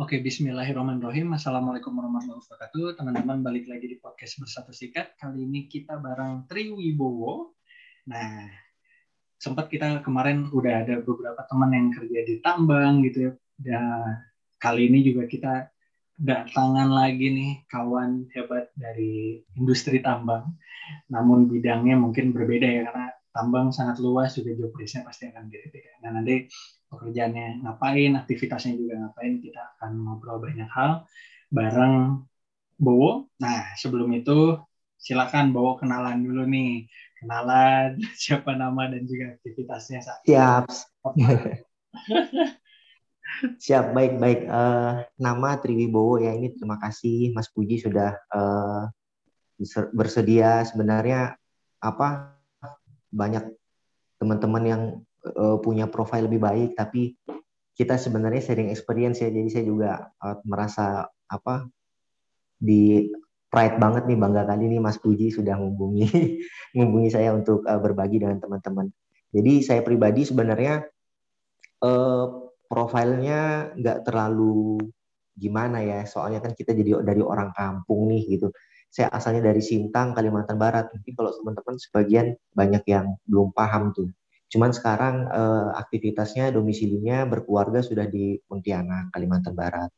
Oke, bismillahirrahmanirrahim. Assalamualaikum warahmatullahi wabarakatuh. Teman-teman, balik lagi di podcast Bersatu Sikat. Kali ini kita bareng Tri Wibowo. Nah, sempat kita kemarin udah ada beberapa teman yang kerja di tambang gitu ya. Dan kali ini juga kita datangan lagi nih kawan hebat dari industri tambang. Namun bidangnya mungkin berbeda ya, karena tambang sangat luas, juga job pasti akan beda-beda. Nah, nanti pekerjaannya ngapain, aktivitasnya juga ngapain, kita akan ngobrol banyak hal bareng Bowo. Nah, sebelum itu silakan Bowo kenalan dulu nih. Kenalan siapa nama dan juga aktivitasnya saat Siap. Siap, baik, baik. Uh, nama Triwibowo ya ini terima kasih Mas Puji sudah uh, bersedia. Sebenarnya apa banyak teman-teman yang uh, punya profil lebih baik tapi kita sebenarnya sharing experience ya jadi saya juga uh, merasa apa di pride banget nih bangga kali ini Mas Puji sudah menghubungi menghubungi saya untuk uh, berbagi dengan teman-teman. Jadi saya pribadi sebenarnya uh, profilnya nggak terlalu gimana ya soalnya kan kita jadi dari orang kampung nih gitu saya asalnya dari Sintang Kalimantan Barat mungkin kalau teman-teman sebagian banyak yang belum paham tuh Cuman sekarang eh, aktivitasnya domisilinya berkeluarga sudah di Pontianak, Kalimantan Barat.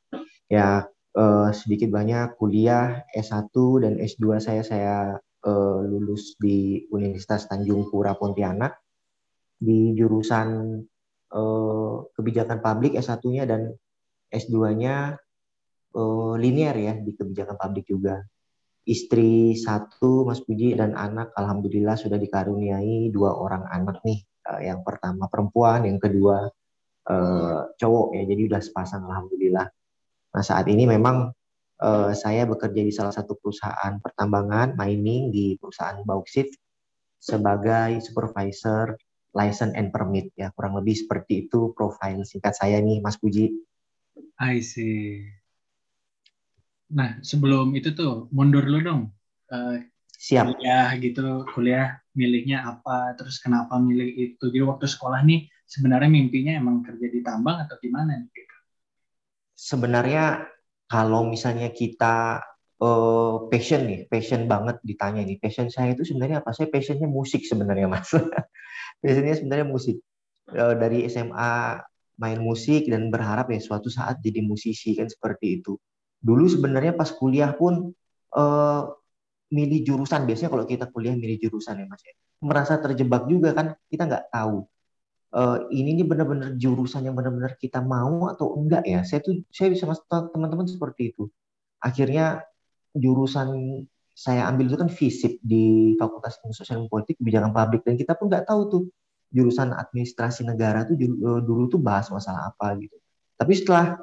Ya eh, sedikit banyak kuliah S1 dan S2 saya saya eh, lulus di Universitas Tanjung Pura Pontianak di jurusan eh, kebijakan publik S1-nya dan S2-nya eh, linear ya di kebijakan publik juga. Istri satu, Mas Puji, dan anak, Alhamdulillah sudah dikaruniai dua orang anak nih uh, yang pertama perempuan, yang kedua uh, cowok ya. Jadi udah sepasang alhamdulillah. Nah, saat ini memang uh, saya bekerja di salah satu perusahaan pertambangan mining di perusahaan bauxit sebagai supervisor license and permit ya. Kurang lebih seperti itu profil singkat saya nih Mas Puji. I see. Nah, sebelum itu tuh mundur lu dong. Uh, Siap. Kuliah gitu, kuliah milihnya apa, terus kenapa milih itu. Jadi waktu sekolah nih sebenarnya mimpinya emang kerja di tambang atau gimana nih? Gitu? Sebenarnya kalau misalnya kita uh, passion nih, passion banget ditanya nih, passion saya itu sebenarnya apa? Saya passionnya musik sebenarnya mas. passionnya sebenarnya musik. Uh, dari SMA main musik dan berharap ya suatu saat jadi musisi kan seperti itu. Dulu sebenarnya pas kuliah pun uh, milih jurusan. Biasanya kalau kita kuliah milih jurusan ya mas ya. Merasa terjebak juga kan kita nggak tahu. Uh, ini ini benar-benar jurusan yang benar-benar kita mau atau enggak ya? Saya tuh saya bisa mas teman-teman seperti itu. Akhirnya jurusan saya ambil itu kan FISIP di Fakultas Ilmu Sosial dan Politik Kebijakan Publik. Dan kita pun nggak tahu tuh jurusan administrasi negara tuh eh, dulu tuh bahas masalah apa gitu. Tapi setelah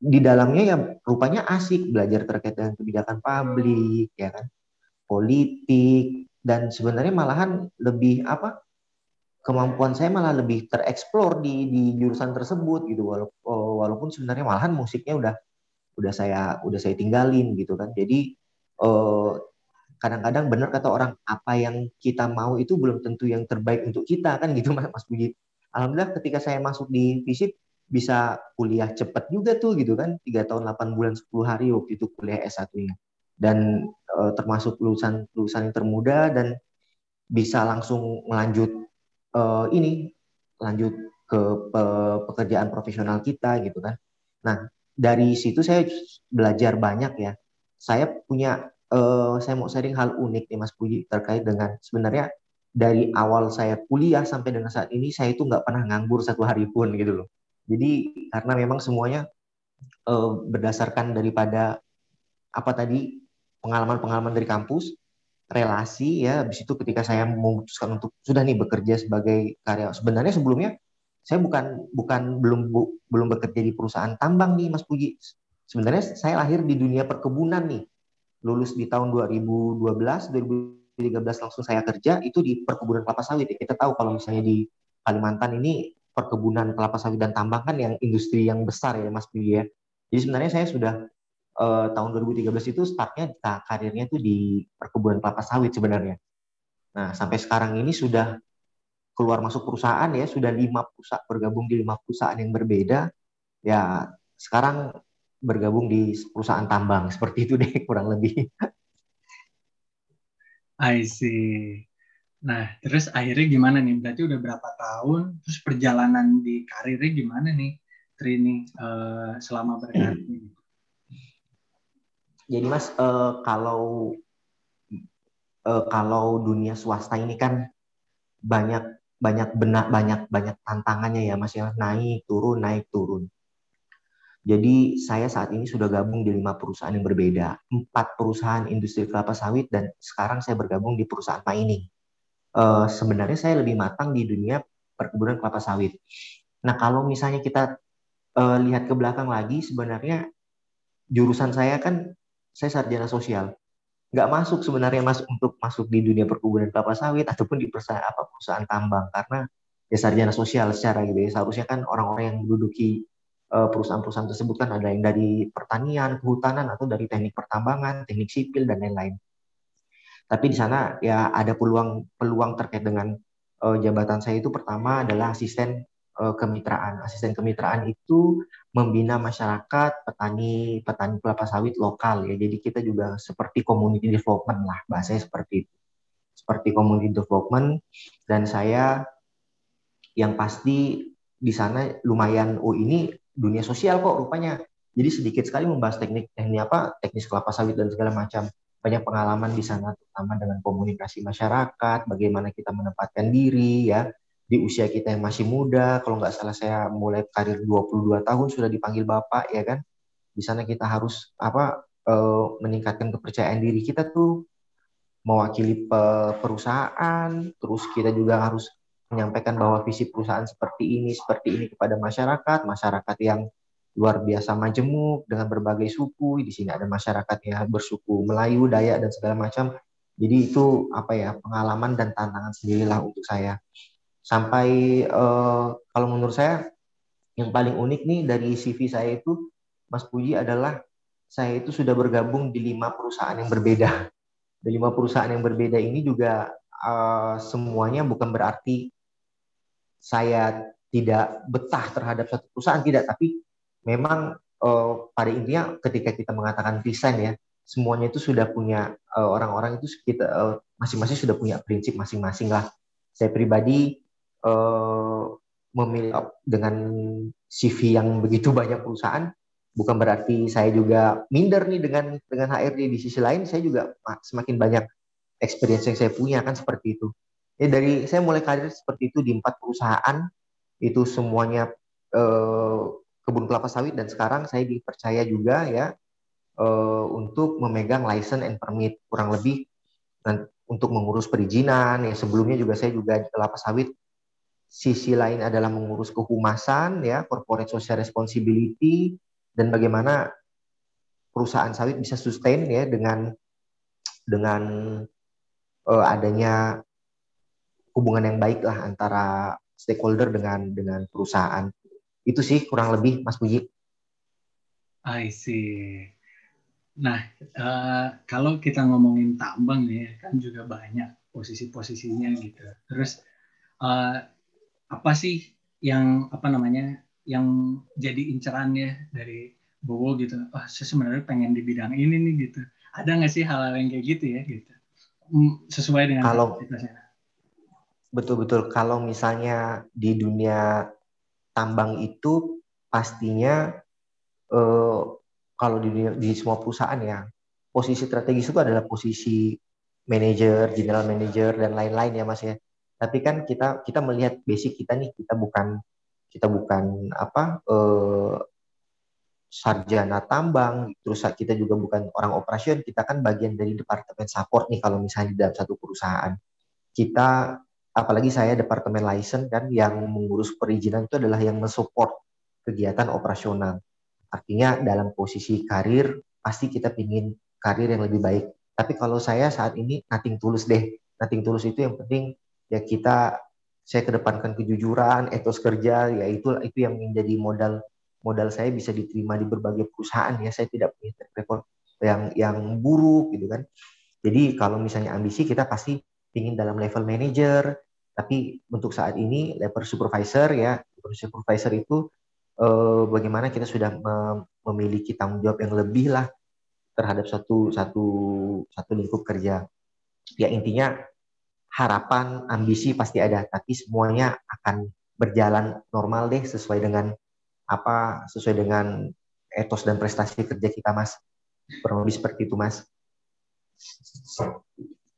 di dalamnya ya rupanya asik belajar terkait dengan kebijakan publik ya kan? Politik dan sebenarnya malahan lebih apa kemampuan saya malah lebih tereksplor di di jurusan tersebut gitu. Walaupun oh, walaupun sebenarnya malahan musiknya udah udah saya udah saya tinggalin gitu kan. Jadi eh, kadang-kadang benar kata orang apa yang kita mau itu belum tentu yang terbaik untuk kita kan gitu mas Mas Budi. Alhamdulillah ketika saya masuk di visit bisa kuliah cepat juga tuh gitu kan tiga tahun 8 bulan 10 hari waktu itu kuliah S1-nya dan uh, termasuk lulusan lulusan yang termuda dan bisa langsung melanjut uh, ini lanjut ke pe pekerjaan profesional kita gitu kan. Nah dari situ saya belajar banyak ya. Saya punya uh, saya mau sharing hal unik nih Mas Puji terkait dengan sebenarnya dari awal saya kuliah sampai dengan saat ini saya itu nggak pernah nganggur satu hari pun gitu loh. Jadi karena memang semuanya uh, berdasarkan daripada apa tadi pengalaman-pengalaman dari kampus, relasi ya. Habis itu ketika saya memutuskan untuk sudah nih bekerja sebagai karya. Sebenarnya sebelumnya saya bukan bukan belum bu, belum bekerja di perusahaan tambang nih Mas Puji. Sebenarnya saya lahir di dunia perkebunan nih. Lulus di tahun 2012, 2013 langsung saya kerja itu di perkebunan kelapa sawit. Ya. Kita tahu kalau misalnya di Kalimantan ini perkebunan kelapa sawit dan tambang kan yang industri yang besar ya Mas Puji ya. Jadi sebenarnya saya sudah uh, tahun 2013 itu startnya karirnya itu di perkebunan kelapa sawit sebenarnya. Nah sampai sekarang ini sudah keluar masuk perusahaan ya sudah lima perusahaan bergabung di lima perusahaan yang berbeda. Ya sekarang bergabung di perusahaan tambang seperti itu deh kurang lebih. I see. Nah, terus akhirnya gimana nih? Berarti udah berapa tahun? Terus perjalanan di karirnya gimana nih, Trini uh, selama berkarir? Jadi Mas, uh, kalau uh, kalau dunia swasta ini kan banyak banyak benak banyak banyak tantangannya ya Mas ya naik turun naik turun. Jadi saya saat ini sudah gabung di lima perusahaan yang berbeda, empat perusahaan industri kelapa sawit dan sekarang saya bergabung di perusahaan mining. Uh, sebenarnya saya lebih matang di dunia perkebunan kelapa sawit. Nah kalau misalnya kita uh, lihat ke belakang lagi, sebenarnya jurusan saya kan saya sarjana sosial, nggak masuk sebenarnya mas untuk masuk di dunia perkebunan kelapa sawit ataupun di perusahaan apa perusahaan tambang karena ya sarjana sosial secara gitu ya seharusnya kan orang-orang yang menduduki Eh, perusahaan-perusahaan tersebut kan ada yang dari pertanian, kehutanan atau dari teknik pertambangan, teknik sipil dan lain-lain. Tapi di sana ya ada peluang peluang terkait dengan uh, jabatan saya itu pertama adalah asisten uh, kemitraan. Asisten kemitraan itu membina masyarakat petani petani kelapa sawit lokal ya. Jadi kita juga seperti community development lah bahasanya seperti itu. Seperti community development dan saya yang pasti di sana lumayan oh ini dunia sosial kok rupanya. Jadi sedikit sekali membahas teknik teknik apa teknis kelapa sawit dan segala macam. Banyak pengalaman di sana terutama dengan komunikasi masyarakat, bagaimana kita menempatkan diri ya di usia kita yang masih muda. Kalau nggak salah saya mulai karir 22 tahun sudah dipanggil bapak ya kan. Di sana kita harus apa eh, meningkatkan kepercayaan diri kita tuh mewakili perusahaan, terus kita juga harus menyampaikan bahwa visi perusahaan seperti ini, seperti ini kepada masyarakat, masyarakat yang luar biasa majemuk dengan berbagai suku. Di sini ada masyarakat yang bersuku Melayu, Dayak dan segala macam. Jadi itu apa ya pengalaman dan tantangan sendirilah untuk saya. Sampai uh, kalau menurut saya yang paling unik nih dari CV saya itu, Mas Puji adalah saya itu sudah bergabung di lima perusahaan yang berbeda. Di lima perusahaan yang berbeda ini juga uh, semuanya bukan berarti saya tidak betah terhadap satu perusahaan tidak tapi memang uh, pada intinya ketika kita mengatakan desain ya semuanya itu sudah punya eh, orang-orang itu kita uh, masing-masing sudah punya prinsip masing-masing lah. Saya pribadi uh, memilih dengan CV yang begitu banyak perusahaan bukan berarti saya juga minder nih dengan dengan HRD di sisi lain saya juga semakin banyak experience yang saya punya kan seperti itu. Ya dari saya mulai karir seperti itu di empat perusahaan itu semuanya eh, kebun kelapa sawit dan sekarang saya dipercaya juga ya eh, untuk memegang license and permit kurang lebih untuk mengurus perizinan ya sebelumnya juga saya juga di kelapa sawit sisi lain adalah mengurus kehumasan ya corporate social responsibility dan bagaimana perusahaan sawit bisa sustain ya dengan dengan uh, adanya hubungan yang baik lah antara stakeholder dengan dengan perusahaan. Itu sih kurang lebih Mas Puji. I see. Nah, uh, kalau kita ngomongin tambang nih, kan juga banyak posisi-posisinya gitu. Terus uh, apa sih yang apa namanya yang jadi incerannya dari Bowo gitu? Oh, saya sebenarnya pengen di bidang ini nih gitu. Ada nggak sih hal-hal yang kayak gitu ya gitu? Mm, sesuai dengan kalau betul-betul kalau misalnya di dunia tambang itu pastinya eh, kalau di, di semua perusahaan ya posisi strategis itu adalah posisi manajer, general manager dan lain-lain ya Mas ya. Tapi kan kita kita melihat basic kita nih kita bukan kita bukan apa eh, sarjana tambang, terus kita juga bukan orang operation, kita kan bagian dari departemen support nih kalau misalnya dalam satu perusahaan. Kita apalagi saya departemen license kan yang mengurus perizinan itu adalah yang mensupport kegiatan operasional. Artinya dalam posisi karir pasti kita ingin karir yang lebih baik. Tapi kalau saya saat ini nothing tulus deh. Nothing tulus itu yang penting ya kita saya kedepankan kejujuran, etos kerja, ya itu itu yang menjadi modal modal saya bisa diterima di berbagai perusahaan ya. Saya tidak punya record yang yang buruk gitu kan. Jadi kalau misalnya ambisi kita pasti ingin dalam level manager, tapi untuk saat ini level supervisor ya, supervisor itu eh, bagaimana kita sudah memiliki tanggung jawab yang lebih lah terhadap satu satu satu lingkup kerja. Ya intinya harapan, ambisi pasti ada, tapi semuanya akan berjalan normal deh sesuai dengan apa sesuai dengan etos dan prestasi kerja kita mas. Kurang seperti itu mas.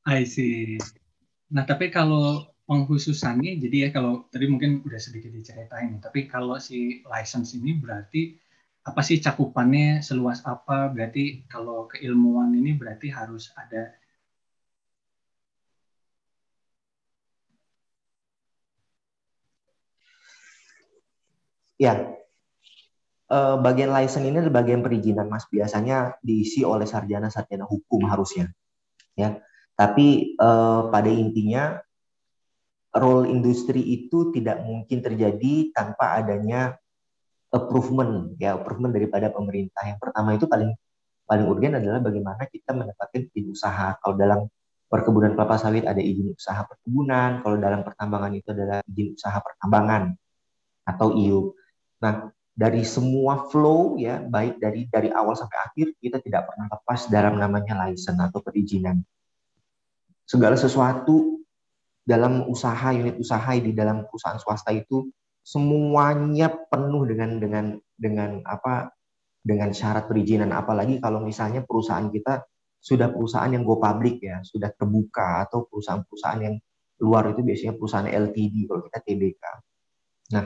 I see nah tapi kalau pengkhususannya jadi ya kalau tadi mungkin udah sedikit diceritain tapi kalau si license ini berarti apa sih cakupannya seluas apa berarti kalau keilmuan ini berarti harus ada Ya, uh, bagian license ini adalah bagian perizinan, Mas. Biasanya diisi oleh sarjana-sarjana hukum harusnya. Ya, tapi uh, pada intinya role industri itu tidak mungkin terjadi tanpa adanya approval, ya approval daripada pemerintah. Yang pertama itu paling paling urgen adalah bagaimana kita mendapatkan izin usaha. Kalau dalam perkebunan kelapa sawit ada izin usaha perkebunan, kalau dalam pertambangan itu adalah izin usaha pertambangan atau IUP. Nah, dari semua flow ya, baik dari dari awal sampai akhir kita tidak pernah lepas dalam namanya license atau perizinan. Segala sesuatu dalam usaha unit usaha di dalam perusahaan swasta itu semuanya penuh dengan dengan dengan apa dengan syarat perizinan apalagi kalau misalnya perusahaan kita sudah perusahaan yang go public ya sudah terbuka atau perusahaan-perusahaan yang luar itu biasanya perusahaan LTD kalau kita TBK. Nah,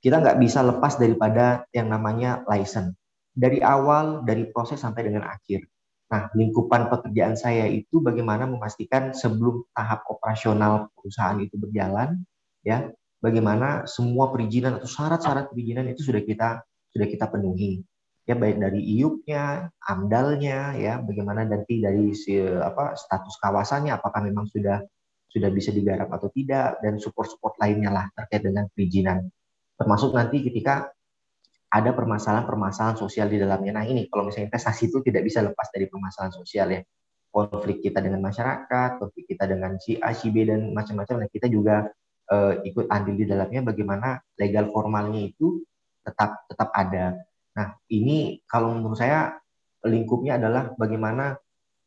kita nggak bisa lepas daripada yang namanya license. Dari awal, dari proses sampai dengan akhir. Nah, lingkupan pekerjaan saya itu bagaimana memastikan sebelum tahap operasional perusahaan itu berjalan, ya, bagaimana semua perizinan atau syarat-syarat perizinan itu sudah kita sudah kita penuhi. Ya, baik dari IUP-nya, AMDAL-nya, ya, bagaimana nanti dari si, apa status kawasannya, apakah memang sudah sudah bisa digarap atau tidak, dan support-support lainnya lah terkait dengan perizinan termasuk nanti ketika ada permasalahan-permasalahan sosial di dalamnya. Nah ini kalau misalnya investasi itu tidak bisa lepas dari permasalahan sosial ya. Konflik kita dengan masyarakat, konflik kita dengan si A, si B dan macam-macam. Nah kita juga uh, ikut andil di dalamnya bagaimana legal formalnya itu tetap tetap ada. Nah ini kalau menurut saya lingkupnya adalah bagaimana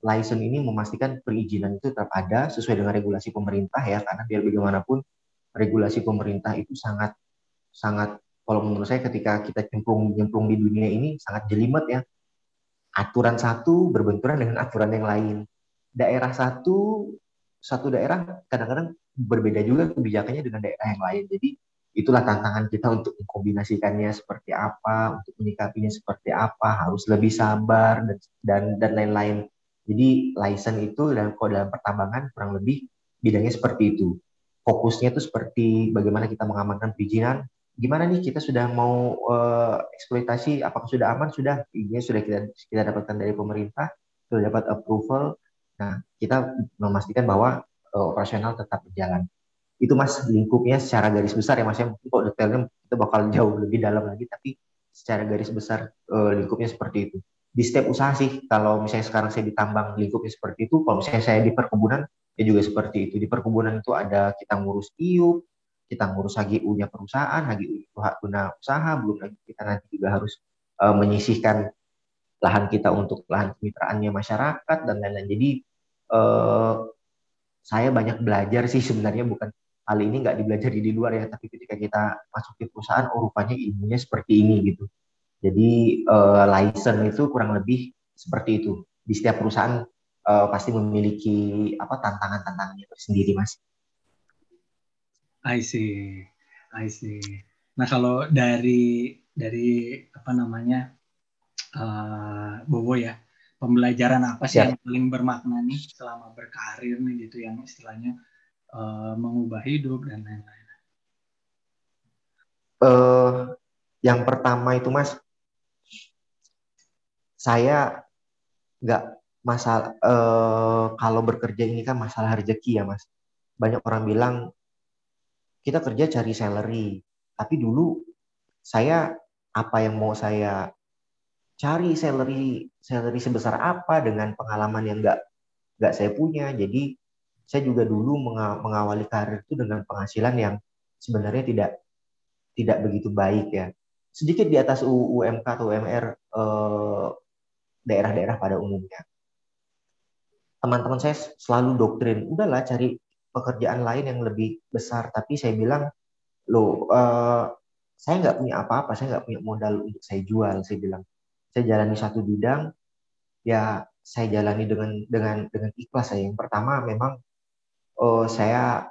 license ini memastikan perizinan itu tetap ada sesuai dengan regulasi pemerintah ya karena biar bagaimanapun regulasi pemerintah itu sangat sangat kalau menurut saya ketika kita cemplung cemplung di dunia ini sangat jelimet ya. Aturan satu berbenturan dengan aturan yang lain. Daerah satu satu daerah kadang-kadang berbeda juga kebijakannya dengan daerah yang lain. Jadi itulah tantangan kita untuk mengkombinasikannya seperti apa, untuk menyikapinya seperti apa, harus lebih sabar dan dan dan lain-lain. Jadi license itu dalam kalau dalam pertambangan kurang lebih bidangnya seperti itu. Fokusnya itu seperti bagaimana kita mengamankan perizinan, gimana nih kita sudah mau uh, eksploitasi? Apakah sudah aman? Sudah. Ini sudah kita kita dapatkan dari pemerintah. Sudah dapat approval. Nah kita memastikan bahwa uh, operasional tetap berjalan. Itu mas lingkupnya secara garis besar ya mas ya. Mungkin kok detailnya kita bakal jauh lebih dalam lagi. Tapi secara garis besar uh, lingkupnya seperti itu. Di setiap usaha sih kalau misalnya sekarang saya ditambang lingkupnya seperti itu kalau misalnya saya di perkebunan ya juga seperti itu. Di perkebunan itu ada kita ngurus iup kita ngurus HGU-nya perusahaan, HGU guna usaha, belum lagi kita nanti juga harus uh, menyisihkan lahan kita untuk lahan kemitraannya masyarakat dan lain-lain. Jadi uh, saya banyak belajar sih sebenarnya bukan hal ini nggak dibelajari di luar ya, tapi ketika kita masuk di perusahaan, oh rupanya ilmunya seperti ini gitu. Jadi uh, license itu kurang lebih seperti itu. Di setiap perusahaan uh, pasti memiliki apa tantangan-tantangannya tersendiri, mas. I see, I see. Nah kalau dari dari apa namanya uh, Bobo ya, pembelajaran apa sih ya. yang paling bermakna nih selama berkarir nih gitu yang istilahnya uh, mengubah hidup dan lain-lain. Uh, yang pertama itu mas, saya nggak masalah uh, kalau bekerja ini kan masalah rezeki ya mas. Banyak orang bilang kita kerja cari salary. Tapi dulu saya apa yang mau saya cari salary salary sebesar apa dengan pengalaman yang nggak nggak saya punya. Jadi saya juga dulu mengawali karir itu dengan penghasilan yang sebenarnya tidak tidak begitu baik ya. sedikit di atas UMK atau UMR eh, daerah-daerah pada umumnya. Teman-teman saya selalu doktrin, udahlah cari pekerjaan lain yang lebih besar. Tapi saya bilang, loh, eh, saya nggak punya apa-apa, saya nggak punya modal untuk saya jual. Saya bilang, saya jalani satu bidang, ya saya jalani dengan dengan dengan ikhlas saya. Yang pertama memang oh, saya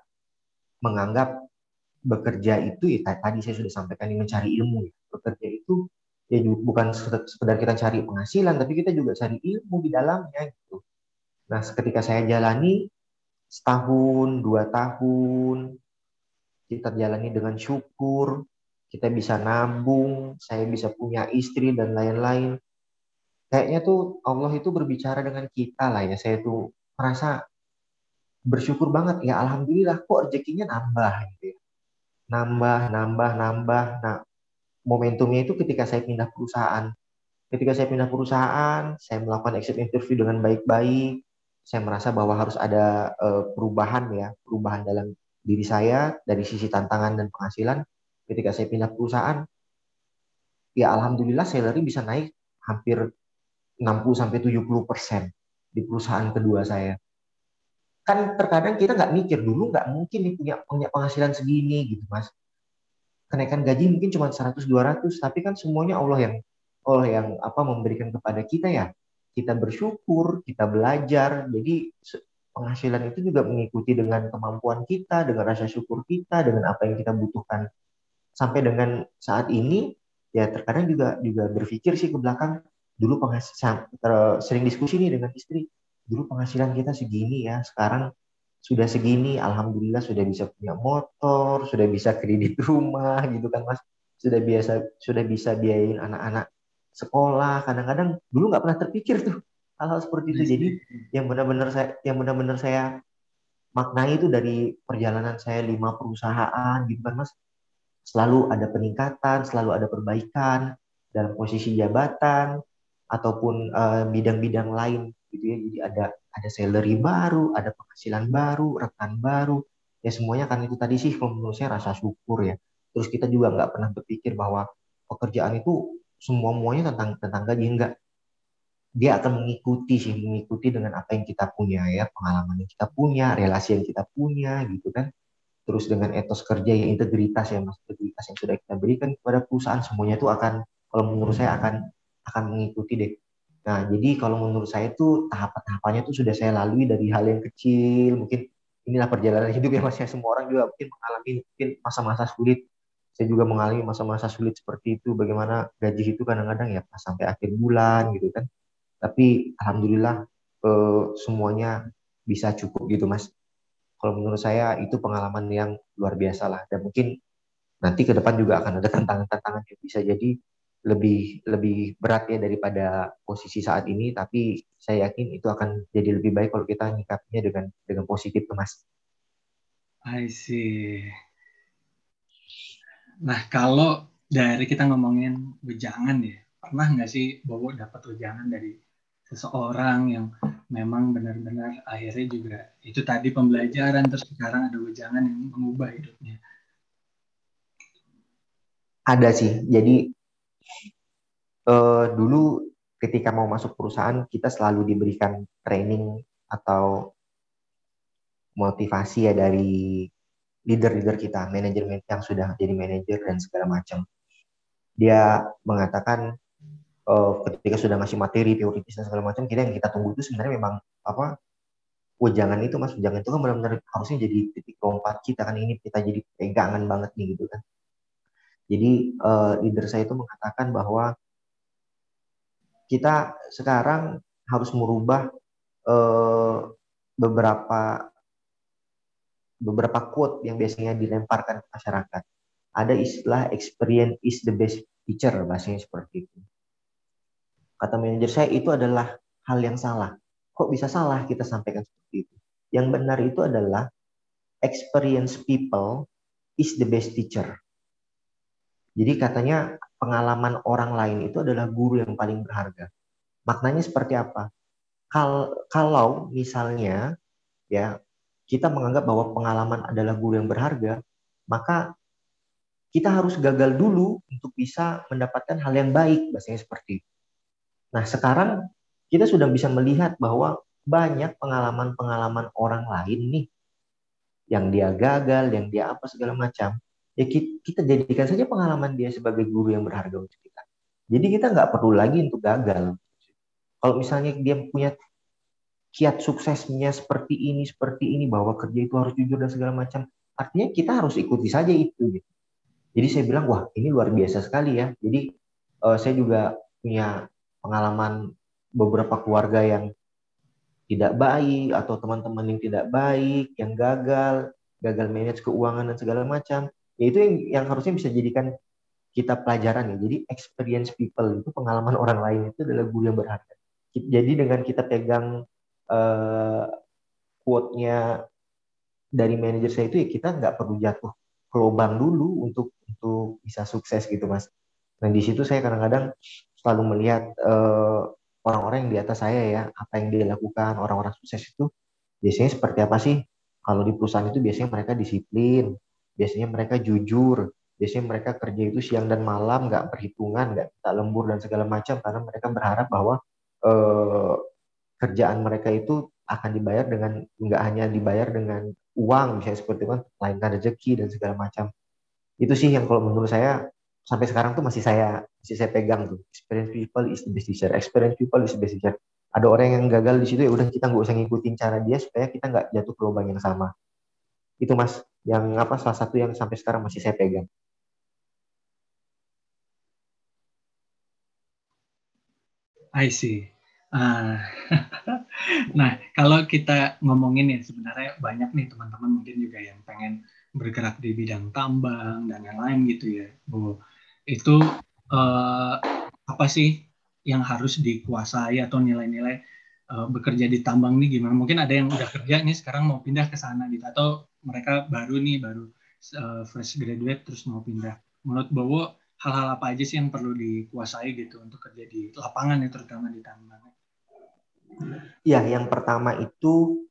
menganggap bekerja itu ya tadi saya sudah sampaikan ini mencari ilmu ya. Bekerja itu ya bukan sekedar kita cari penghasilan tapi kita juga cari ilmu di dalamnya gitu. Nah, ketika saya jalani setahun, dua tahun, kita jalani dengan syukur, kita bisa nabung, saya bisa punya istri dan lain-lain. Kayaknya tuh Allah itu berbicara dengan kita lah ya. Saya tuh merasa bersyukur banget ya alhamdulillah kok rezekinya nambah gitu ya. Nambah, nambah, nambah. Nah, momentumnya itu ketika saya pindah perusahaan. Ketika saya pindah perusahaan, saya melakukan exit interview dengan baik-baik. Saya merasa bahwa harus ada uh, perubahan ya, perubahan dalam diri saya dari sisi tantangan dan penghasilan. Ketika saya pindah perusahaan, ya alhamdulillah salary bisa naik hampir 60 sampai 70 persen di perusahaan kedua saya. Kan terkadang kita nggak mikir dulu nggak mungkin nih punya punya penghasilan segini gitu mas. Kenaikan gaji mungkin cuma 100 200 tapi kan semuanya Allah yang Allah yang apa memberikan kepada kita ya kita bersyukur kita belajar. Jadi penghasilan itu juga mengikuti dengan kemampuan kita dengan rasa syukur kita dengan apa yang kita butuhkan. Sampai dengan saat ini ya terkadang juga juga berpikir sih ke belakang dulu penghasilan sering diskusi nih dengan istri dulu penghasilan kita segini ya, sekarang sudah segini, alhamdulillah sudah bisa punya motor, sudah bisa kredit rumah gitu kan mas, sudah biasa sudah bisa biayain anak-anak sekolah. Kadang-kadang dulu nggak pernah terpikir tuh hal-hal seperti itu. Jadi yang benar-benar saya yang benar-benar saya maknai itu dari perjalanan saya lima perusahaan gitu kan mas, selalu ada peningkatan, selalu ada perbaikan dalam posisi jabatan ataupun eh, bidang-bidang uh, lain gitu ya jadi ada ada salary baru ada penghasilan baru rekan baru ya semuanya kan itu tadi sih menurut saya rasa syukur ya terus kita juga nggak pernah berpikir bahwa pekerjaan itu semua muanya tentang tentang gaji enggak dia akan mengikuti sih mengikuti dengan apa yang kita punya ya pengalaman yang kita punya relasi yang kita punya gitu kan. Terus dengan etos kerja yang integritas ya mas integritas yang sudah kita berikan kepada perusahaan semuanya itu akan kalau menurut saya akan akan mengikuti deh. Nah, jadi kalau menurut saya itu tahapan-tahapannya itu sudah saya lalui dari hal yang kecil, mungkin inilah perjalanan hidup ya mas ya. Semua orang juga mungkin mengalami mungkin masa-masa sulit. Saya juga mengalami masa-masa sulit seperti itu, bagaimana gaji itu kadang-kadang ya pas sampai akhir bulan gitu kan. Tapi alhamdulillah eh, semuanya bisa cukup gitu mas. Kalau menurut saya itu pengalaman yang luar biasa lah dan mungkin nanti ke depan juga akan ada tantangan-tantangan yang bisa jadi lebih lebih berat ya daripada posisi saat ini tapi saya yakin itu akan jadi lebih baik kalau kita nyikapinya dengan dengan positif tuh mas. I see. Nah kalau dari kita ngomongin wejangan ya pernah nggak sih Bobo dapat wejangan dari seseorang yang memang benar-benar akhirnya juga itu tadi pembelajaran terus sekarang ada wejangan yang mengubah hidupnya. Ada sih. Jadi uh, dulu ketika mau masuk perusahaan kita selalu diberikan training atau motivasi ya dari leader-leader kita, manajemen yang sudah jadi manajer dan segala macam. Dia mengatakan uh, ketika sudah ngasih materi teoritis dan segala macam, kita yang kita tunggu itu sebenarnya memang apa wejangan itu mas wejangan itu kan benar-benar harusnya jadi titik lompat kita kan ini kita jadi pegangan banget nih gitu kan jadi uh, leader saya itu mengatakan bahwa kita sekarang harus merubah uh, beberapa beberapa quote yang biasanya dilemparkan ke masyarakat. Ada istilah experience is the best teacher, bahasanya seperti itu. Kata manajer saya itu adalah hal yang salah. Kok bisa salah kita sampaikan seperti itu? Yang benar itu adalah experience people is the best teacher. Jadi katanya pengalaman orang lain itu adalah guru yang paling berharga. Maknanya seperti apa? Kal kalau misalnya ya kita menganggap bahwa pengalaman adalah guru yang berharga, maka kita harus gagal dulu untuk bisa mendapatkan hal yang baik, bahasanya seperti itu. Nah, sekarang kita sudah bisa melihat bahwa banyak pengalaman-pengalaman orang lain nih yang dia gagal, yang dia apa segala macam. Ya kita, jadikan saja pengalaman dia sebagai guru yang berharga untuk kita. Jadi kita nggak perlu lagi untuk gagal. Kalau misalnya dia punya kiat suksesnya seperti ini, seperti ini, bahwa kerja itu harus jujur dan segala macam, artinya kita harus ikuti saja itu. Gitu. Jadi saya bilang, wah ini luar biasa sekali ya. Jadi uh, saya juga punya pengalaman beberapa keluarga yang tidak baik atau teman-teman yang tidak baik, yang gagal, gagal manage keuangan dan segala macam. Ya itu yang, yang harusnya bisa jadikan kita pelajaran ya. Jadi experience people itu pengalaman orang lain itu adalah guru yang berharga. Jadi dengan kita pegang uh, quote-nya dari manajer saya itu ya kita nggak perlu jatuh ke lubang dulu untuk untuk bisa sukses gitu mas. Dan di situ saya kadang-kadang selalu melihat uh, orang-orang yang di atas saya ya, apa yang dia lakukan, orang-orang sukses itu biasanya seperti apa sih? Kalau di perusahaan itu biasanya mereka disiplin, biasanya mereka jujur, biasanya mereka kerja itu siang dan malam, nggak perhitungan, nggak tak lembur dan segala macam, karena mereka berharap bahwa eh, kerjaan mereka itu akan dibayar dengan nggak hanya dibayar dengan uang, misalnya seperti itu kan, rezeki dan segala macam. Itu sih yang kalau menurut saya sampai sekarang tuh masih saya masih saya pegang tuh. Experience people is the best teacher. Experience people is the best teacher. Ada orang yang gagal di situ ya udah kita nggak usah ngikutin cara dia supaya kita nggak jatuh ke lubang yang sama. Itu mas yang apa salah satu yang sampai sekarang masih saya pegang. I see. Uh, nah, kalau kita ngomongin ya sebenarnya banyak nih teman-teman mungkin juga yang pengen bergerak di bidang tambang dan yang lain gitu ya, Bu itu uh, apa sih yang harus dikuasai atau nilai-nilai uh, bekerja di tambang nih gimana? Mungkin ada yang udah kerja nih sekarang mau pindah ke sana gitu atau mereka baru nih baru uh, fresh graduate terus mau pindah. Menurut Bowo hal-hal apa aja sih yang perlu dikuasai gitu untuk kerja di lapangan ya terutama di tambang? Ya, yang pertama itu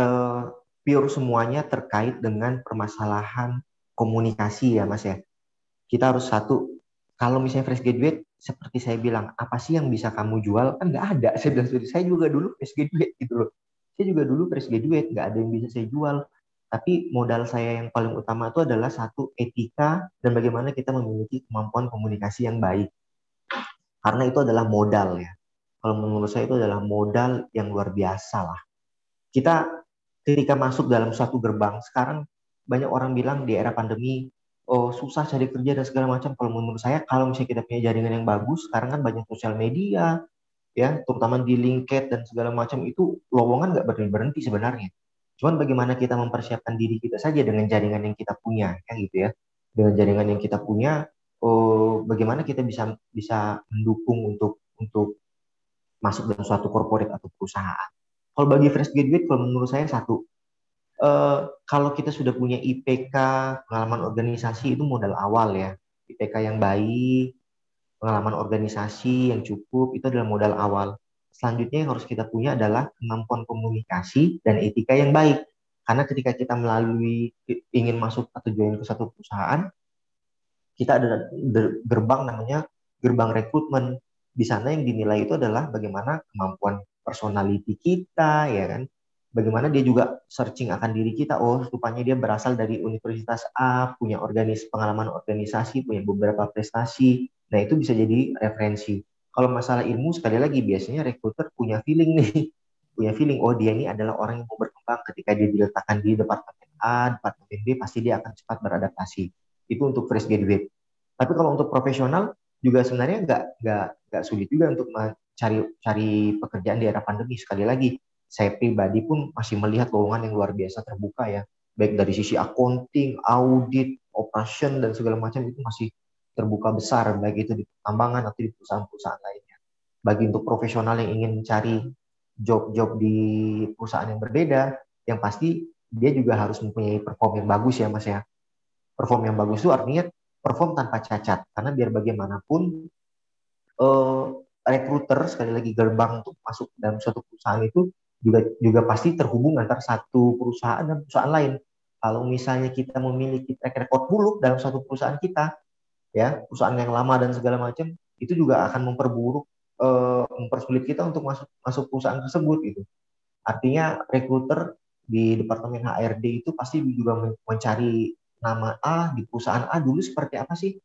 uh, pure semuanya terkait dengan permasalahan komunikasi ya Mas ya. Kita harus satu kalau misalnya fresh graduate seperti saya bilang apa sih yang bisa kamu jual? Kan nggak ada. Saya bilang saya juga dulu fresh graduate gitu loh. Saya juga dulu fresh graduate nggak ada yang bisa saya jual. Tapi modal saya yang paling utama itu adalah satu etika dan bagaimana kita memiliki kemampuan komunikasi yang baik. Karena itu adalah modal ya kalau menurut saya itu adalah modal yang luar biasa lah kita ketika masuk dalam suatu gerbang sekarang banyak orang bilang di era pandemi oh, susah cari kerja dan segala macam. Kalau menurut saya, kalau misalnya kita punya jaringan yang bagus, sekarang kan banyak sosial media, ya, terutama di LinkedIn dan segala macam itu lowongan nggak berhenti berhenti sebenarnya. Cuman bagaimana kita mempersiapkan diri kita saja dengan jaringan yang kita punya, ya gitu ya. Dengan jaringan yang kita punya, oh, bagaimana kita bisa bisa mendukung untuk untuk masuk dalam suatu corporate atau perusahaan. Kalau bagi fresh graduate, kalau menurut saya satu, uh, kalau kita sudah punya IPK, pengalaman organisasi itu modal awal ya. IPK yang baik, pengalaman organisasi yang cukup itu adalah modal awal. Selanjutnya yang harus kita punya adalah kemampuan komunikasi dan etika yang baik. Karena ketika kita melalui ingin masuk atau join ke satu perusahaan, kita ada gerbang namanya gerbang rekrutmen. Di sana yang dinilai itu adalah bagaimana kemampuan personality kita, ya kan, bagaimana dia juga searching akan diri kita. Oh rupanya dia berasal dari universitas A punya organis pengalaman organisasi punya beberapa prestasi. Nah itu bisa jadi referensi. Kalau masalah ilmu sekali lagi biasanya rekruter punya feeling nih. Punya feeling oh dia ini adalah orang yang mau berkembang. Ketika dia diletakkan di departemen A departemen B pasti dia akan cepat beradaptasi. Itu untuk fresh graduate. Tapi kalau untuk profesional juga sebenarnya nggak nggak nggak sulit juga untuk mencari cari pekerjaan di era pandemi sekali lagi saya pribadi pun masih melihat lowongan yang luar biasa terbuka ya baik dari sisi accounting, audit, operation dan segala macam itu masih terbuka besar baik itu di pertambangan atau di perusahaan-perusahaan lainnya. Bagi untuk profesional yang ingin mencari job-job di perusahaan yang berbeda, yang pasti dia juga harus mempunyai perform yang bagus ya Mas ya. Perform yang bagus itu artinya perform tanpa cacat karena biar bagaimanapun eh, recruiter sekali lagi gerbang untuk masuk dalam suatu perusahaan itu juga juga pasti terhubung antara satu perusahaan dan perusahaan lain. Kalau misalnya kita memiliki track record buruk dalam suatu perusahaan kita, ya perusahaan yang lama dan segala macam, itu juga akan memperburuk, uh, mempersulit kita untuk masuk masuk perusahaan tersebut gitu. Artinya rekruter di departemen HRD itu pasti juga mencari nama A di perusahaan A dulu seperti apa sih?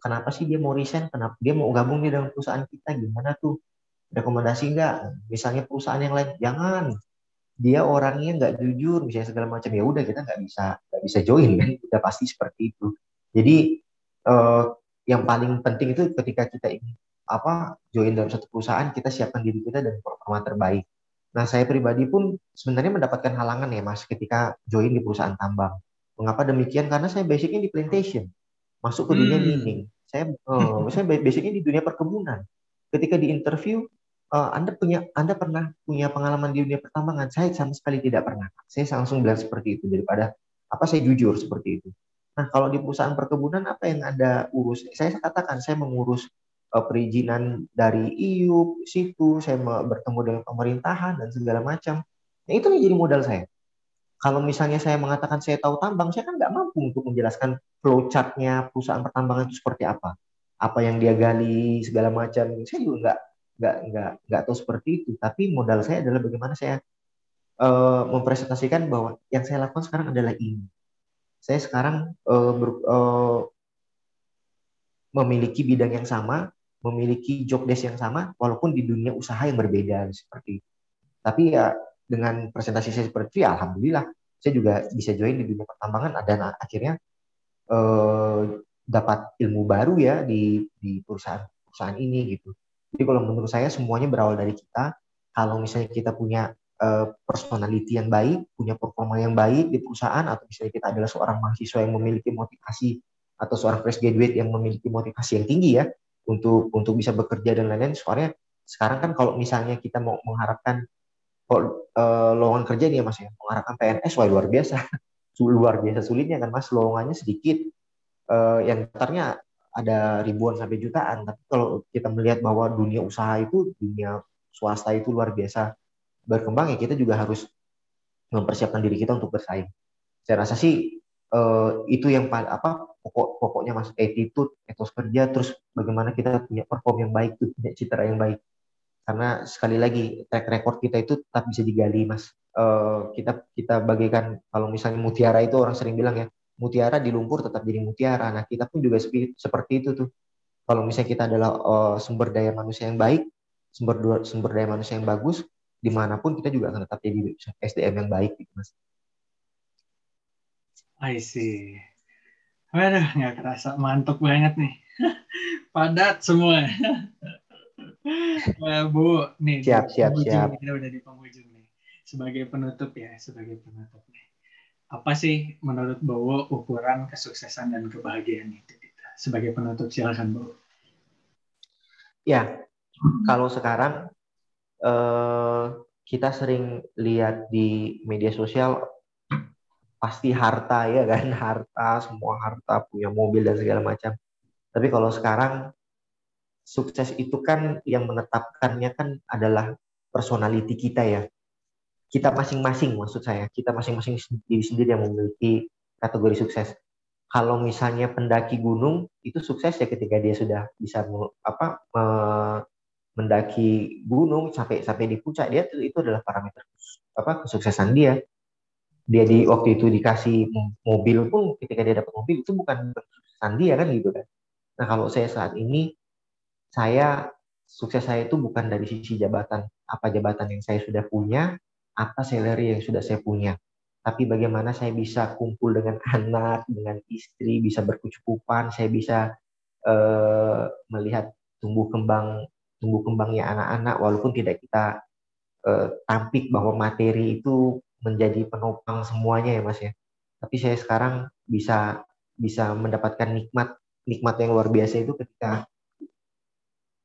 Kenapa sih dia mau resign? Kenapa dia mau gabung di dalam perusahaan kita? Gimana tuh? Rekomendasi enggak? Misalnya perusahaan yang lain, jangan dia orangnya nggak jujur misalnya segala macam ya udah kita nggak bisa nggak bisa join kan udah pasti seperti itu jadi uh, yang paling penting itu ketika kita ingin apa join dalam satu perusahaan kita siapkan diri kita dan performa terbaik nah saya pribadi pun sebenarnya mendapatkan halangan ya mas ketika join di perusahaan tambang mengapa demikian karena saya basicnya di plantation masuk ke dunia hmm. mining saya uh, saya basicnya di dunia perkebunan ketika di interview uh, Anda punya Anda pernah punya pengalaman di dunia pertambangan? Saya sama sekali tidak pernah. Saya langsung bilang seperti itu daripada apa saya jujur seperti itu. Nah, kalau di perusahaan perkebunan apa yang Anda urus? Saya katakan saya mengurus uh, perizinan dari EU situ, saya bertemu dengan pemerintahan dan segala macam. Nah, itu menjadi modal saya. Kalau misalnya saya mengatakan saya tahu tambang, saya kan nggak mampu untuk menjelaskan flowchartnya perusahaan pertambangan itu seperti apa. Apa yang dia gali, segala macam. Saya juga nggak nggak nggak nggak tahu seperti itu tapi modal saya adalah bagaimana saya uh, mempresentasikan bahwa yang saya lakukan sekarang adalah ini saya sekarang uh, ber, uh, memiliki bidang yang sama memiliki job desk yang sama walaupun di dunia usaha yang berbeda seperti itu tapi ya dengan presentasi saya seperti itu ya alhamdulillah saya juga bisa join di dunia pertambangan dan akhirnya uh, dapat ilmu baru ya di di perusahaan perusahaan ini gitu jadi kalau menurut saya semuanya berawal dari kita. Kalau misalnya kita punya uh, personality yang baik, punya performa yang baik di perusahaan, atau misalnya kita adalah seorang mahasiswa yang memiliki motivasi atau seorang fresh graduate yang memiliki motivasi yang tinggi ya untuk untuk bisa bekerja dan lain-lain. Soalnya sekarang kan kalau misalnya kita mau mengharapkan uh, lowongan kerja nih ya mas ya, mengharapkan PNS wah luar biasa, luar biasa sulitnya kan mas, lowongannya sedikit. Uh, yang ternyata ada ribuan sampai jutaan. Tapi kalau kita melihat bahwa dunia usaha itu, dunia swasta itu luar biasa berkembang ya kita juga harus mempersiapkan diri kita untuk bersaing. Saya rasa sih uh, itu yang apa pokok pokoknya mas attitude, etos kerja, terus bagaimana kita punya perform yang baik, punya citra yang baik. Karena sekali lagi track record kita itu tetap bisa digali mas. Uh, kita kita bagikan kalau misalnya mutiara itu orang sering bilang ya mutiara di lumpur tetap jadi mutiara. Nah, kita pun juga seperti itu tuh. Kalau misalnya kita adalah uh, sumber daya manusia yang baik, sumber sumber daya manusia yang bagus, di mana pun kita juga akan tetap jadi SDM yang baik, gitu, Mas. I see. Waduh, nggak kerasa mantap banget nih. Padat semua. Nah, Bu, nih. Siap, siap, siap. Kita udah di penghujung nih. Sebagai penutup ya, sebagai penutup nih apa sih menurut Bowo ukuran kesuksesan dan kebahagiaan itu sebagai penutup silakan Bowo ya kalau sekarang eh, kita sering lihat di media sosial pasti harta ya kan harta semua harta punya mobil dan segala macam tapi kalau sekarang sukses itu kan yang menetapkannya kan adalah personality kita ya. Kita masing-masing maksud saya. Kita masing-masing diri sendiri yang memiliki kategori sukses. Kalau misalnya pendaki gunung itu sukses ya ketika dia sudah bisa apa mendaki gunung sampai sampai di puncak dia itu, itu adalah parameter apa kesuksesan dia. Dia di waktu itu dikasih mobil pun ketika dia dapat mobil itu bukan kesuksesan dia kan gitu kan. Nah kalau saya saat ini saya sukses saya itu bukan dari sisi jabatan apa jabatan yang saya sudah punya apa salary yang sudah saya punya, tapi bagaimana saya bisa kumpul dengan anak, dengan istri, bisa berkecukupan, saya bisa uh, melihat tumbuh kembang tumbuh kembangnya anak-anak walaupun tidak kita uh, tampik bahwa materi itu menjadi penopang semuanya ya Mas ya. Tapi saya sekarang bisa bisa mendapatkan nikmat nikmat yang luar biasa itu ketika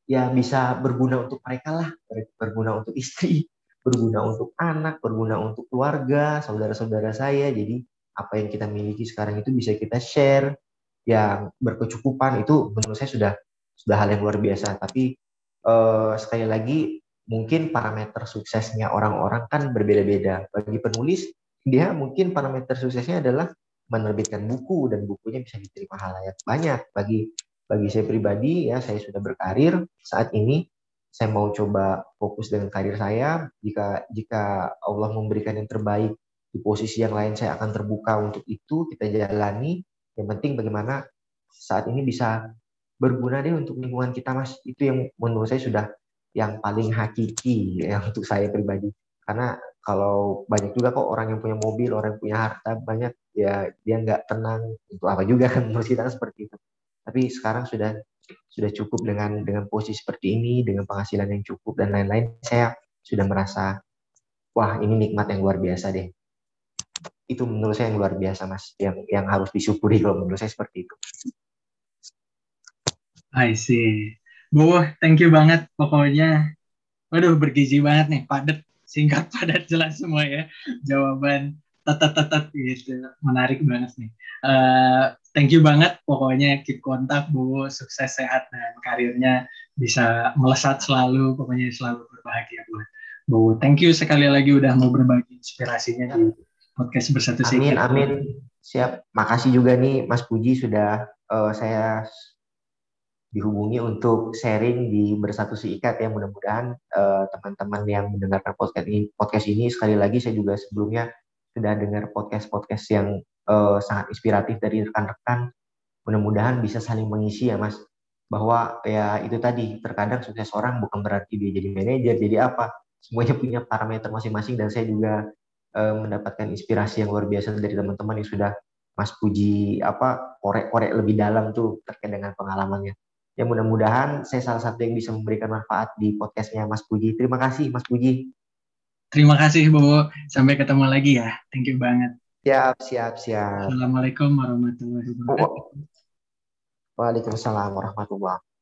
ya bisa berguna untuk mereka lah, berguna untuk istri, berguna untuk anak, berguna untuk keluarga, saudara-saudara saya. Jadi apa yang kita miliki sekarang itu bisa kita share yang berkecukupan itu menurut saya sudah sudah hal yang luar biasa. Tapi uh, sekali lagi mungkin parameter suksesnya orang-orang kan berbeda-beda. Bagi penulis dia mungkin parameter suksesnya adalah menerbitkan buku dan bukunya bisa diterima halayak banyak bagi bagi saya pribadi ya saya sudah berkarir. Saat ini saya mau coba fokus dengan karir saya. Jika jika Allah memberikan yang terbaik di posisi yang lain saya akan terbuka untuk itu kita jalani. Yang penting bagaimana saat ini bisa berguna deh untuk lingkungan kita mas. Itu yang menurut saya sudah yang paling hakiki ya untuk saya pribadi. Karena kalau banyak juga kok orang yang punya mobil orang yang punya harta banyak ya dia nggak tenang. Untuk apa juga kan menurut kita seperti itu tapi sekarang sudah sudah cukup dengan dengan posisi seperti ini dengan penghasilan yang cukup dan lain-lain saya sudah merasa wah ini nikmat yang luar biasa deh itu menurut saya yang luar biasa mas yang yang harus disyukuri kalau menurut saya seperti itu I see. Bu, thank you banget pokoknya. Waduh, bergizi banget nih, padat, singkat, padat, jelas semua ya. Jawaban tet gitu. Menarik banget nih. Uh, thank you banget pokoknya keep kontak Bu, sukses sehat dan karirnya bisa melesat selalu, pokoknya selalu berbahagia buat Bu. Thank you sekali lagi udah mau berbagi inspirasinya di podcast bersatu Amin, amin. Siap. Makasih juga nih Mas Puji sudah uh, saya dihubungi untuk sharing di bersatu si ikat ya mudah-mudahan uh, teman-teman yang mendengarkan podcast ini podcast ini sekali lagi saya juga sebelumnya sudah dengar podcast podcast yang uh, sangat inspiratif dari rekan-rekan mudah-mudahan bisa saling mengisi ya mas bahwa ya itu tadi terkadang sukses orang bukan berarti dia jadi manajer jadi apa semuanya punya parameter masing-masing dan saya juga uh, mendapatkan inspirasi yang luar biasa dari teman-teman yang sudah Mas Puji apa korek-korek lebih dalam tuh terkait dengan pengalamannya Ya mudah-mudahan saya salah satu yang bisa memberikan manfaat di podcastnya Mas Puji. Terima kasih Mas Puji. Terima kasih Bu. Sampai ketemu lagi ya. Thank you banget. Siap, siap, siap. Assalamualaikum warahmatullahi wabarakatuh. Waalaikumsalam warahmatullahi wabarakatuh.